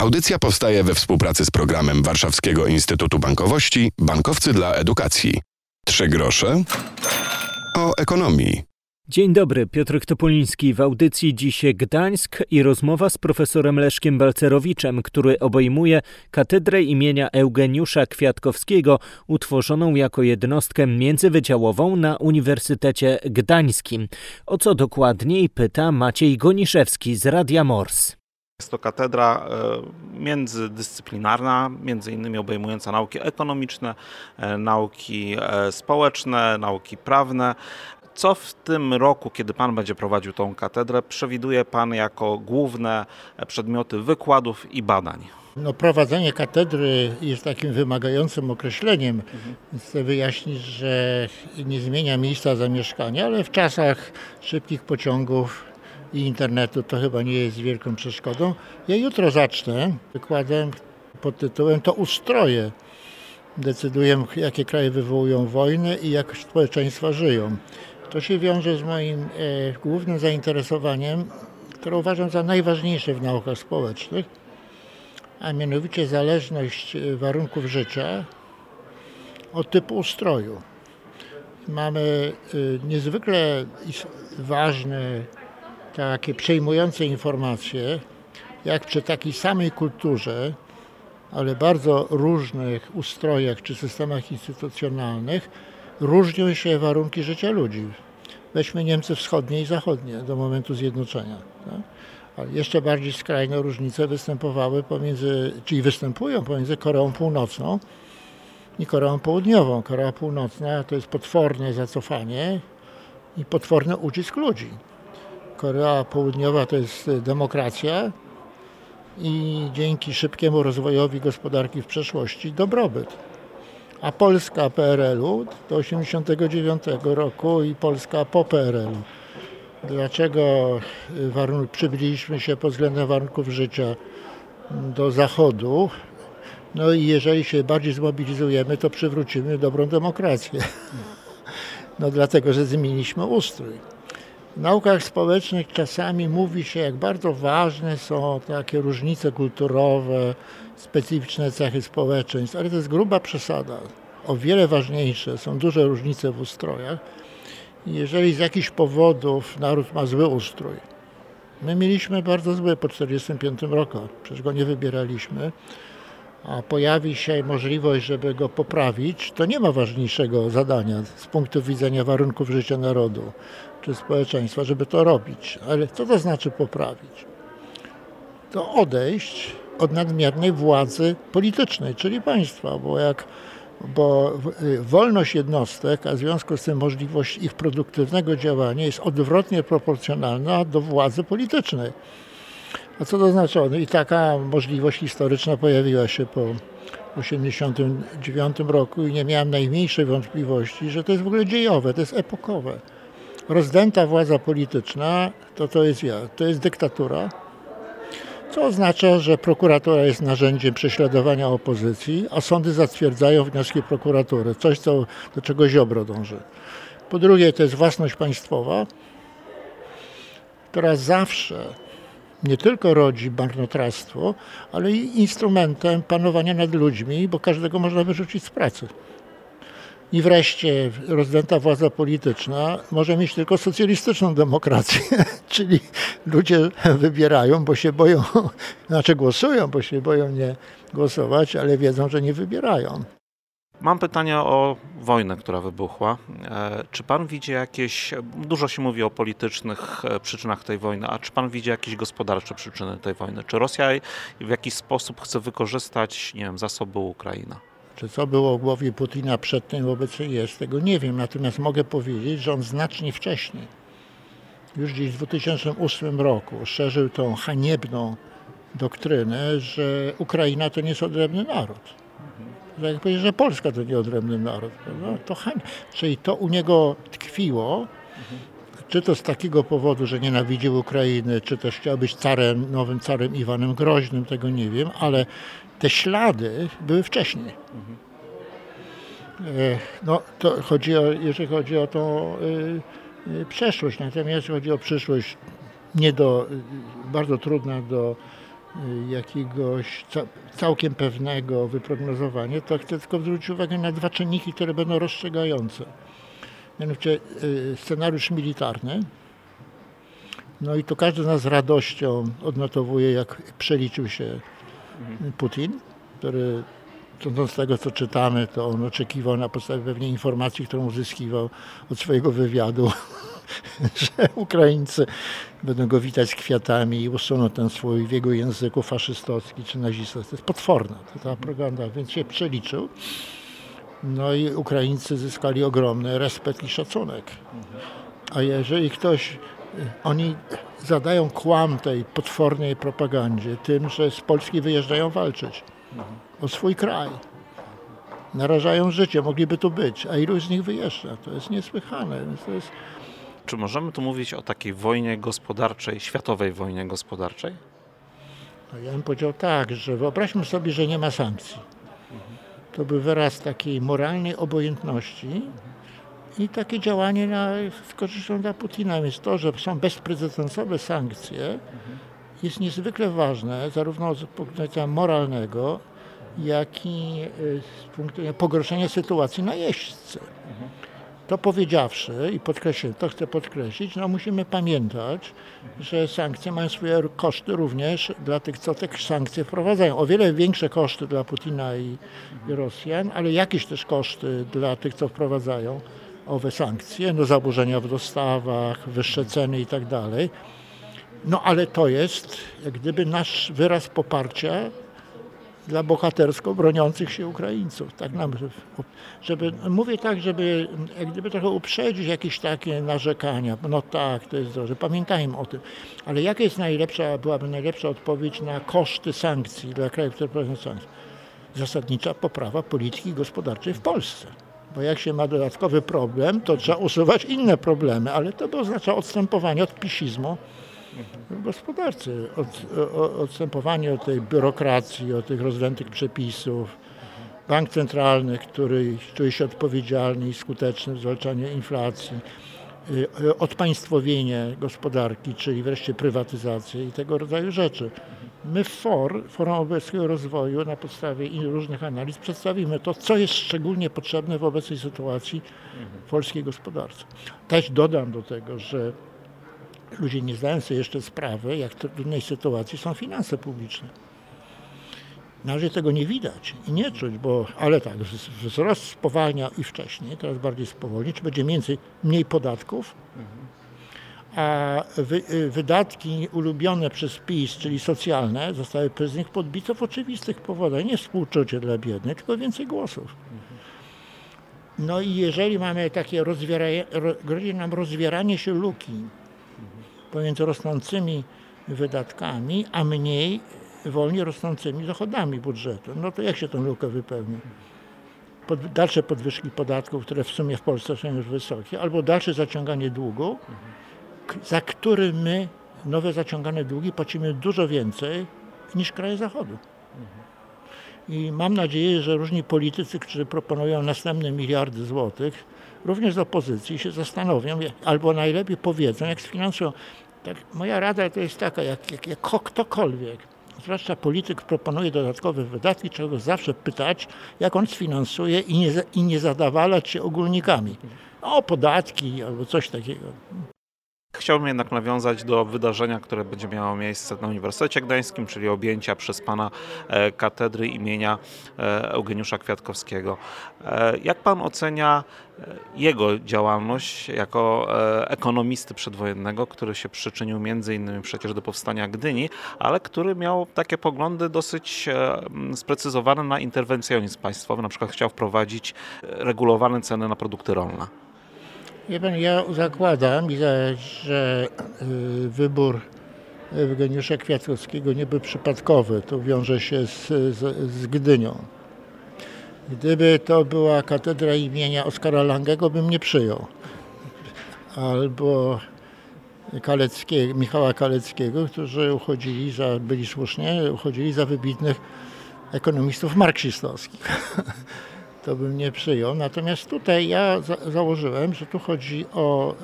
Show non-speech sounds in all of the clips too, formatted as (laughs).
Audycja powstaje we współpracy z programem Warszawskiego Instytutu Bankowości Bankowcy dla Edukacji. Trzy grosze o ekonomii. Dzień dobry, Piotr Topoliński w audycji Dziś Gdańsk i rozmowa z profesorem Leszkiem Balcerowiczem, który obejmuje katedrę imienia Eugeniusza Kwiatkowskiego, utworzoną jako jednostkę międzywydziałową na Uniwersytecie Gdańskim. O co dokładniej pyta Maciej Goniszewski z Radia Mors. Jest to katedra e, międzydyscyplinarna, między innymi obejmująca nauki ekonomiczne, e, nauki e, społeczne, nauki prawne. Co w tym roku, kiedy Pan będzie prowadził tą katedrę, przewiduje Pan jako główne przedmioty wykładów i badań? No, prowadzenie katedry jest takim wymagającym określeniem. Mhm. Chcę wyjaśnić, że nie zmienia miejsca zamieszkania, ale w czasach szybkich pociągów i internetu to chyba nie jest wielką przeszkodą. Ja jutro zacznę wykładem pod tytułem To ustroje. Decyduję, jakie kraje wywołują wojnę i jak społeczeństwa żyją. To się wiąże z moim e, głównym zainteresowaniem, które uważam za najważniejsze w naukach społecznych, a mianowicie zależność e, warunków życia od typu ustroju. Mamy e, niezwykle ważne, takie przejmujące informacje, jak przy takiej samej kulturze, ale bardzo różnych ustrojach czy systemach instytucjonalnych, różnią się warunki życia ludzi. Weźmy Niemcy wschodnie i zachodnie do momentu zjednoczenia. Tak? Ale jeszcze bardziej skrajne różnice występowały pomiędzy, czyli występują pomiędzy Koreą Północną i Koreą Południową. Korea Północna to jest potworne zacofanie i potworny ucisk ludzi. Korea Południowa to jest demokracja i dzięki szybkiemu rozwojowi gospodarki w przeszłości dobrobyt a Polska PRL-u do 1989 roku i Polska po PRL-u. Dlaczego y, warunk- przybyliśmy się pod względem warunków życia do Zachodu? No i jeżeli się bardziej zmobilizujemy, to przywrócimy dobrą demokrację. (laughs) No dlatego, że zmieniliśmy ustrój. W naukach społecznych czasami mówi się, jak bardzo ważne są takie różnice kulturowe, specyficzne cechy społeczeństw, ale to jest gruba przesada. O wiele ważniejsze są duże różnice w ustrojach. Jeżeli z jakichś powodów naród ma zły ustrój, my mieliśmy bardzo zły po 1945 roku, przecież go nie wybieraliśmy, a pojawi się możliwość, żeby go poprawić, to nie ma ważniejszego zadania z punktu widzenia warunków życia narodu czy społeczeństwa, żeby to robić. Ale co to znaczy poprawić? To odejść od nadmiernej władzy politycznej, czyli państwa, bo jak bo y, wolność jednostek, a w związku z tym możliwość ich produktywnego działania jest odwrotnie proporcjonalna do władzy politycznej. A co to znaczy? No i taka możliwość historyczna pojawiła się po 1989 roku i nie miałem najmniejszej wątpliwości, że to jest w ogóle dziejowe, to jest epokowe. Rozdęta władza polityczna to, to jest ja, to jest dyktatura, co oznacza, że prokuratura jest narzędziem prześladowania opozycji, a sądy zatwierdzają wnioski prokuratury, coś co, do czego Ziobro dąży. Po drugie, to jest własność państwowa, która zawsze nie tylko rodzi marnotrawstwo, ale i instrumentem panowania nad ludźmi, bo każdego można wyrzucić z pracy. I wreszcie rozdęta władza polityczna może mieć tylko socjalistyczną demokrację, (laughs) czyli ludzie wybierają, bo się boją, (laughs) znaczy głosują, bo się boją nie głosować, ale wiedzą, że nie wybierają. Mam pytanie o wojnę, która wybuchła. E, czy pan widzi jakieś, dużo się mówi o politycznych e, przyczynach tej wojny, a czy pan widzi jakieś gospodarcze przyczyny tej wojny? Czy Rosja w jakiś sposób chce wykorzystać, nie wiem, zasoby Ukrainy? Czy co było w głowie Putina przed tym wobec jest, tego nie wiem. Natomiast mogę powiedzieć, że on znacznie wcześniej, już gdzieś w 2008 roku, szerzył tą haniebną doktrynę, że Ukraina to nie jest odrębny naród. Tak jak powiedzieć, że Polska to nie odrębny naród. To Czyli to u niego tkwiło, czy to z takiego powodu, że nienawidził Ukrainy, czy też chciał być carem, nowym carem Iwanem Groźnym, tego nie wiem, ale te ślady były wcześniej. E, no, to chodzi o, jeżeli chodzi o tą y, y, przeszłość, natomiast chodzi o przyszłość nie do, bardzo trudna do jakiegoś całkiem pewnego wyprognozowania, to chcę tylko zwrócić uwagę na dwa czynniki, które będą rozstrzygające. Mianowicie scenariusz militarny, no i to każdy z nas z radością odnotowuje, jak przeliczył się Putin, który z tego, co czytamy, to on oczekiwał na podstawie pewnie informacji, którą uzyskiwał od swojego wywiadu, (laughs) (laughs) że Ukraińcy będą go witać z kwiatami i usuną ten swój w jego języku faszystowski czy nazistowski. To jest potworna to ta propaganda, więc się przeliczył. No i Ukraińcy zyskali ogromny respekt i szacunek. A jeżeli ktoś oni zadają kłam tej potwornej propagandzie tym, że z Polski wyjeżdżają walczyć o swój kraj. Narażają życie, mogliby tu być, a ilu z nich wyjeżdża? To jest niesłychane. To jest... Czy możemy tu mówić o takiej wojnie gospodarczej, światowej wojnie gospodarczej? No ja bym powiedział tak, że wyobraźmy sobie, że nie ma sankcji. To by wyraz takiej moralnej obojętności, i takie działanie na, z korzyścią dla Putina. Więc to, że są bezprecedensowe sankcje, jest niezwykle ważne, zarówno z punktu widzenia moralnego, jak i y, z punktu widzenia pogorszenia sytuacji na jeźdźcy. To powiedziawszy i podkreślę, to chcę podkreślić, no musimy pamiętać, że sankcje mają swoje koszty również dla tych, co te sankcje wprowadzają. O wiele większe koszty dla Putina i, i Rosjan, ale jakieś też koszty dla tych, co wprowadzają owe sankcje, no zaburzenia w dostawach, wyższe ceny i tak dalej. No ale to jest jak gdyby nasz wyraz poparcia dla bohatersko broniących się Ukraińców. Tak nam, żeby, mówię tak, żeby jak gdyby trochę uprzedzić jakieś takie narzekania. No tak, to jest dobrze, pamiętajmy o tym. Ale jaka jest najlepsza, byłaby najlepsza odpowiedź na koszty sankcji dla krajów, które prowadzą sankcje? Zasadnicza poprawa polityki gospodarczej w Polsce. Bo jak się ma dodatkowy problem, to trzeba usuwać inne problemy, ale to by oznacza odstępowanie od pisizmu gospodarce, od, odstępowanie od tej biurokracji, od tych rozwętych przepisów. Bank centralny, który czuje się odpowiedzialny i skuteczny w zwalczaniu inflacji, y, odpaństwowienie gospodarki, czyli wreszcie prywatyzację i tego rodzaju rzeczy. My w FOR, Forum Obywatelskiego Rozwoju, na podstawie różnych analiz przedstawimy to, co jest szczególnie potrzebne w obecnej sytuacji w polskiej gospodarce. Też dodam do tego, że ludzie nie zdają sobie jeszcze sprawy, jak w trudnej sytuacji są finanse publiczne. Na razie tego nie widać i nie czuć, bo, ale tak, wzrost spowalnia i wcześniej, teraz bardziej spowolni, czy będzie więcej, mniej podatków, a wy, y, wydatki ulubione przez PiS, czyli socjalne, zostały przez nich podbite w oczywistych powodach. Nie współczucie dla biednych, tylko więcej głosów. No i jeżeli mamy takie rozwieranie, grozi nam rozwieranie się luki pomiędzy rosnącymi wydatkami, a mniej wolniej rosnącymi dochodami budżetu, no to jak się tę lukę wypełni? Pod, dalsze podwyżki podatków, które w sumie w Polsce są już wysokie, albo dalsze zaciąganie długu, za który my, nowe zaciągane długi, płacimy dużo więcej niż kraje Zachodu. I mam nadzieję, że różni politycy, którzy proponują następne miliardy złotych, również z opozycji się zastanowią, albo najlepiej powiedzą, jak sfinansują. Tak, moja rada to jest taka, jak, jak, jak ktokolwiek, zwłaszcza polityk proponuje dodatkowe wydatki, trzeba go zawsze pytać, jak on sfinansuje i nie, i nie zadawalać się ogólnikami. O, podatki albo coś takiego. Chciałbym jednak nawiązać do wydarzenia, które będzie miało miejsce na Uniwersytecie Gdańskim, czyli objęcia przez pana e, katedry imienia e, Eugeniusza Kwiatkowskiego. E, jak pan ocenia jego działalność jako ekonomisty przedwojennego, który się przyczynił między innymi przecież do powstania Gdyni, ale który miał takie poglądy dosyć sprecyzowane na interwencjonizm państwowy, na przykład chciał wprowadzić regulowane ceny na produkty rolne. Pan, ja zakładam, że y, wybór Eugeniusza Kwiatkowskiego nie był przypadkowy. To wiąże się z, z, z Gdynią. Gdyby to była katedra imienia Oskara Langego, bym nie przyjął. Albo Kaleckiego, Michała Kaleckiego, którzy uchodzili za, byli słusznie, uchodzili za wybitnych ekonomistów marksistowskich. (laughs) to bym nie przyjął. Natomiast tutaj ja za założyłem, że tu chodzi o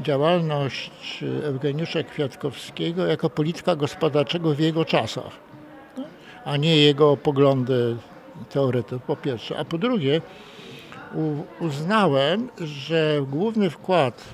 działalność Eugeniusza Kwiatkowskiego jako polityka gospodarczego w jego czasach, a nie jego poglądy teoretyków, po pierwsze. A po drugie, uznałem, że główny wkład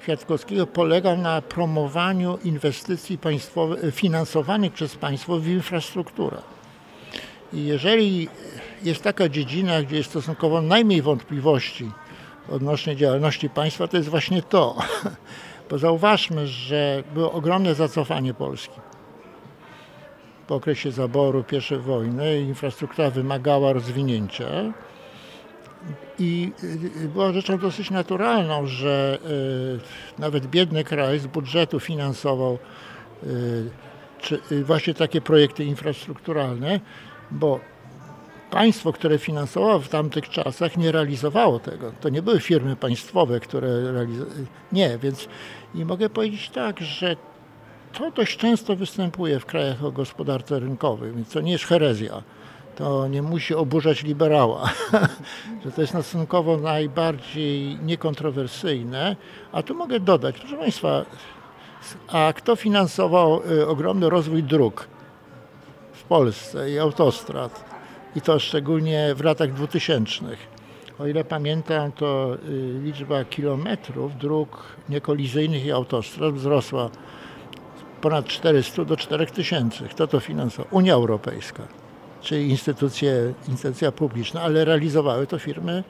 Kwiatkowskiego polegał na promowaniu inwestycji finansowanych przez państwo w infrastrukturę. I jeżeli jest taka dziedzina, gdzie jest stosunkowo najmniej wątpliwości odnośnie działalności państwa, to jest właśnie to. (laughs) Bo zauważmy, że było ogromne zacofanie Polski. Po okresie zaboru I wojny infrastruktura wymagała rozwinięcia i y, była rzeczą dosyć naturalną, że y, nawet biedny kraj z budżetu finansował y, właśnie takie projekty infrastrukturalne, bo państwo, które finansowało w tamtych czasach, nie realizowało tego. To nie były firmy państwowe, które realizowały. Nie, więc i mogę powiedzieć tak, że to dość często występuje w krajach o gospodarce rynkowej, więc to nie jest herezja. To nie musi oburzać liberała, (laughs) że to jest stosunkowo najbardziej niekontrowersyjne. A tu mogę dodać, proszę Państwa, a kto finansował y, ogromny rozwój dróg w Polsce i autostrad? I to szczególnie w latach 2000. O ile pamiętam, to y, liczba kilometrów dróg niekolizyjnych i autostrad wzrosła ponad 400 do 4000. Kto to finansował? Unia Europejska, czyli instytucje, instytucja publiczna, ale realizowały to firmy,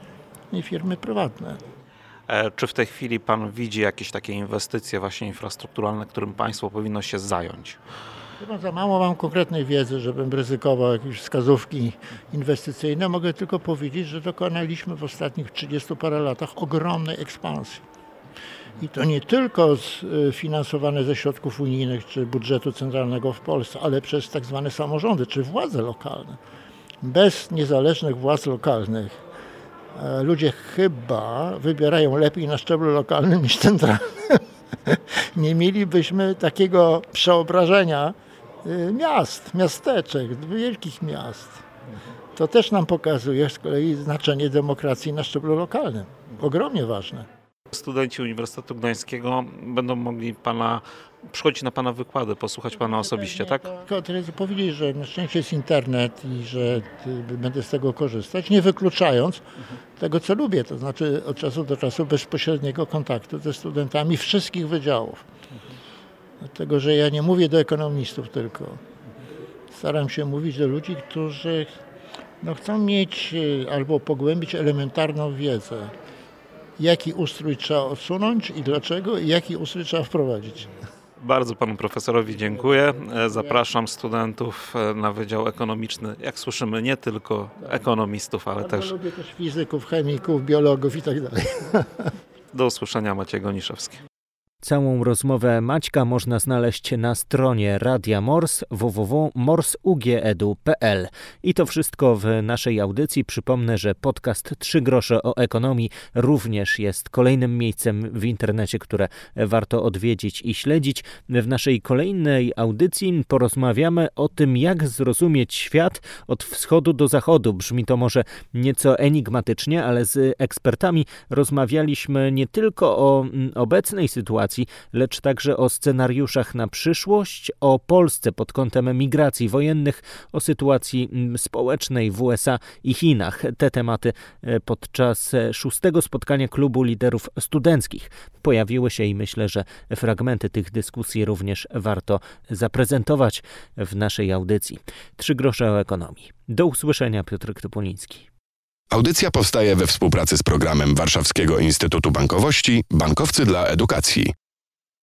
nie firmy prywatne. E, czy w tej chwili Pan widzi jakieś takie inwestycje właśnie infrastrukturalne, którym państwo powinno się zająć? Chyba za mało mam konkretnej wiedzy, żebym ryzykował jakieś wskazówki inwestycyjne. Mogę tylko powiedzieć, że dokonaliśmy w ostatnich 30 parę latach ogromnej ekspansji. I to nie tylko y, finansowane ze środków unijnych czy budżetu centralnego w Polsce, ale przez tak zwane samorządy czy władze lokalne. Bez niezależnych władz lokalnych e, ludzie chyba wybierają lepiej na szczeblu lokalnym niż centralnym. (laughs) Nie mielibyśmy takiego przeobrażenia miast, miasteczek, wielkich miast. To też nam pokazuje z kolei znaczenie demokracji na szczeblu lokalnym. Ogromnie ważne. Studenci Uniwersytetu Gdańskiego będą mogli pana przychodzić na Pana wykłady, posłuchać Pana osobiście, tak? Tylko chcę powiedzieć, że na szczęście jest internet i że będę z tego korzystać, nie wykluczając tego, co lubię, to znaczy od czasu do czasu bezpośredniego kontaktu ze studentami wszystkich wydziałów. Dlatego, że ja nie mówię do ekonomistów tylko. Staram się mówić do ludzi, którzy no, chcą mieć e, albo pogłębić elementarną wiedzę jaki ustrój trzeba odsunąć i dlaczego, i jaki ustrój trzeba wprowadzić. Bardzo panu profesorowi dziękuję. E, zapraszam studentów e, na Wydział Ekonomiczny. Jak słyszymy, nie tylko ekonomistów, ale też... Lubię też fizyków, chemików, biologów i tak dalej. Do usłyszenia Maciej Goniszewski. Całą rozmowę Maćka można znaleźć na stronie Radia Mors www.morsugedu.pl. I to wszystko w naszej audycji. Przypomnę, że podcast Trzy grosze o ekonomii również jest kolejnym miejscem w internecie, które warto odwiedzić i śledzić. W naszej kolejnej audycji porozmawiamy o tym, jak zrozumieć świat od wschodu do zachodu. Brzmi to może nieco enigmatycznie, ale z ekspertami rozmawialiśmy nie tylko o obecnej sytuacji, lecz także o scenariuszach na przyszłość, o Polsce pod kątem migracji wojennych, o sytuacji mm, społecznej w USA i Chinach. Te tematy e, podczas e, szóstego spotkania klubu liderów studenckich pojawiły się i myślę, że fragmenty tych dyskusji również warto zaprezentować w naszej audycji. Trzy grosze o ekonomii. Do usłyszenia, Piotr Topoliński. Audycja powstaje we współpracy z programem Warszawskiego Instytutu Bankowości Bankowcy dla Edukacji.